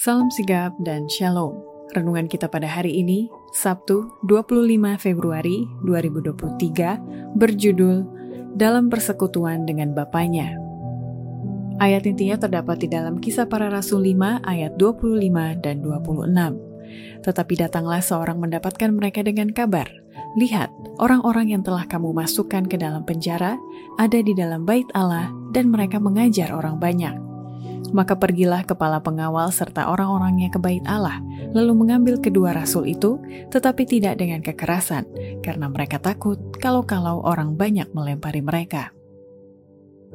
Salam sigap dan shalom. Renungan kita pada hari ini, Sabtu 25 Februari 2023, berjudul Dalam Persekutuan dengan Bapaknya. Ayat intinya terdapat di dalam kisah para rasul 5 ayat 25 dan 26. Tetapi datanglah seorang mendapatkan mereka dengan kabar, Lihat, orang-orang yang telah kamu masukkan ke dalam penjara ada di dalam bait Allah dan mereka mengajar orang banyak. Maka pergilah kepala pengawal serta orang-orangnya ke bait Allah, lalu mengambil kedua rasul itu, tetapi tidak dengan kekerasan, karena mereka takut kalau-kalau orang banyak melempari mereka.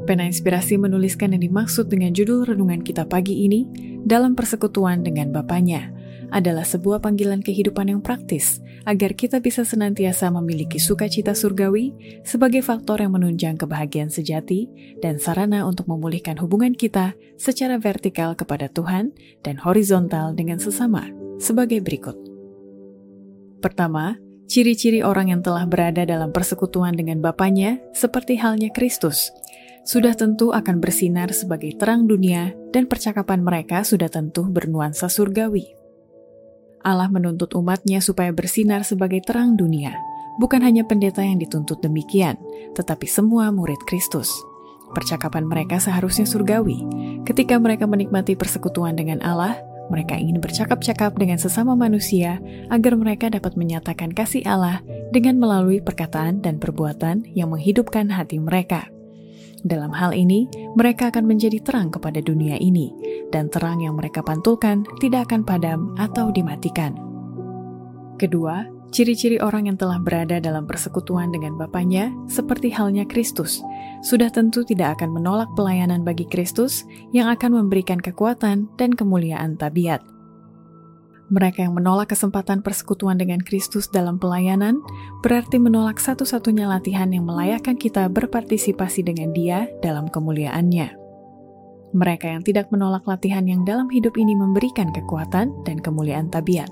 Pena Inspirasi menuliskan yang dimaksud dengan judul renungan kita pagi ini dalam persekutuan dengan Bapaknya adalah sebuah panggilan kehidupan yang praktis agar kita bisa senantiasa memiliki sukacita surgawi sebagai faktor yang menunjang kebahagiaan sejati dan sarana untuk memulihkan hubungan kita secara vertikal kepada Tuhan dan horizontal dengan sesama sebagai berikut. Pertama, ciri-ciri orang yang telah berada dalam persekutuan dengan Bapaknya seperti halnya Kristus sudah tentu akan bersinar sebagai terang dunia dan percakapan mereka sudah tentu bernuansa surgawi. Allah menuntut umatnya supaya bersinar sebagai terang dunia. Bukan hanya pendeta yang dituntut demikian, tetapi semua murid Kristus. Percakapan mereka seharusnya surgawi. Ketika mereka menikmati persekutuan dengan Allah, mereka ingin bercakap-cakap dengan sesama manusia agar mereka dapat menyatakan kasih Allah dengan melalui perkataan dan perbuatan yang menghidupkan hati mereka. Dalam hal ini, mereka akan menjadi terang kepada dunia ini, dan terang yang mereka pantulkan tidak akan padam atau dimatikan. Kedua, ciri-ciri orang yang telah berada dalam persekutuan dengan Bapaknya, seperti halnya Kristus, sudah tentu tidak akan menolak pelayanan bagi Kristus yang akan memberikan kekuatan dan kemuliaan tabiat. Mereka yang menolak kesempatan persekutuan dengan Kristus dalam pelayanan berarti menolak satu-satunya latihan yang melayakkan kita berpartisipasi dengan Dia dalam kemuliaannya. Mereka yang tidak menolak latihan yang dalam hidup ini memberikan kekuatan dan kemuliaan tabiat.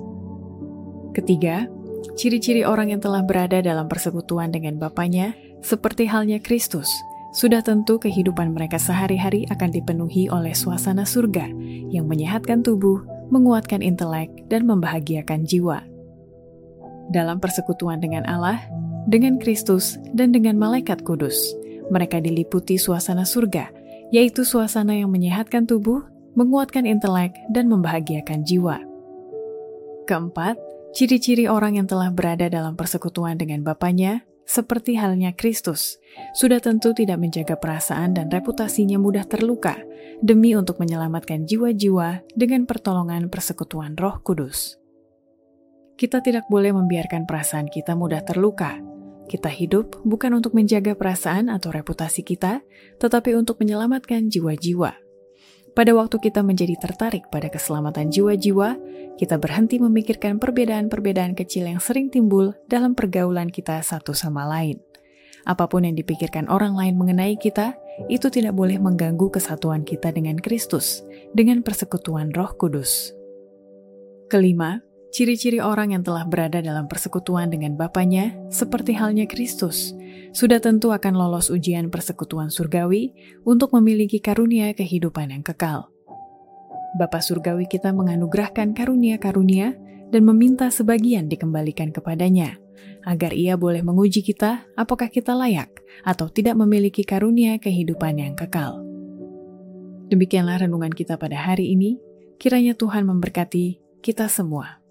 Ketiga, ciri-ciri orang yang telah berada dalam persekutuan dengan Bapaknya, seperti halnya Kristus, sudah tentu kehidupan mereka sehari-hari akan dipenuhi oleh suasana surga yang menyehatkan tubuh, menguatkan intelek, dan membahagiakan jiwa. Dalam persekutuan dengan Allah, dengan Kristus, dan dengan malaikat kudus, mereka diliputi suasana surga, yaitu suasana yang menyehatkan tubuh, menguatkan intelek, dan membahagiakan jiwa. Keempat, ciri-ciri orang yang telah berada dalam persekutuan dengan Bapaknya seperti halnya Kristus, sudah tentu tidak menjaga perasaan dan reputasinya mudah terluka demi untuk menyelamatkan jiwa-jiwa dengan pertolongan persekutuan Roh Kudus. Kita tidak boleh membiarkan perasaan kita mudah terluka. Kita hidup bukan untuk menjaga perasaan atau reputasi kita, tetapi untuk menyelamatkan jiwa-jiwa. Pada waktu kita menjadi tertarik pada keselamatan jiwa-jiwa, kita berhenti memikirkan perbedaan-perbedaan kecil yang sering timbul dalam pergaulan kita satu sama lain. Apa pun yang dipikirkan orang lain mengenai kita, itu tidak boleh mengganggu kesatuan kita dengan Kristus, dengan persekutuan Roh Kudus. Kelima, ciri-ciri orang yang telah berada dalam persekutuan dengan Bapaknya, seperti halnya Kristus, sudah tentu akan lolos ujian persekutuan surgawi untuk memiliki karunia kehidupan yang kekal. Bapa surgawi kita menganugerahkan karunia-karunia dan meminta sebagian dikembalikan kepadanya, agar ia boleh menguji kita apakah kita layak atau tidak memiliki karunia kehidupan yang kekal. Demikianlah renungan kita pada hari ini. Kiranya Tuhan memberkati kita semua.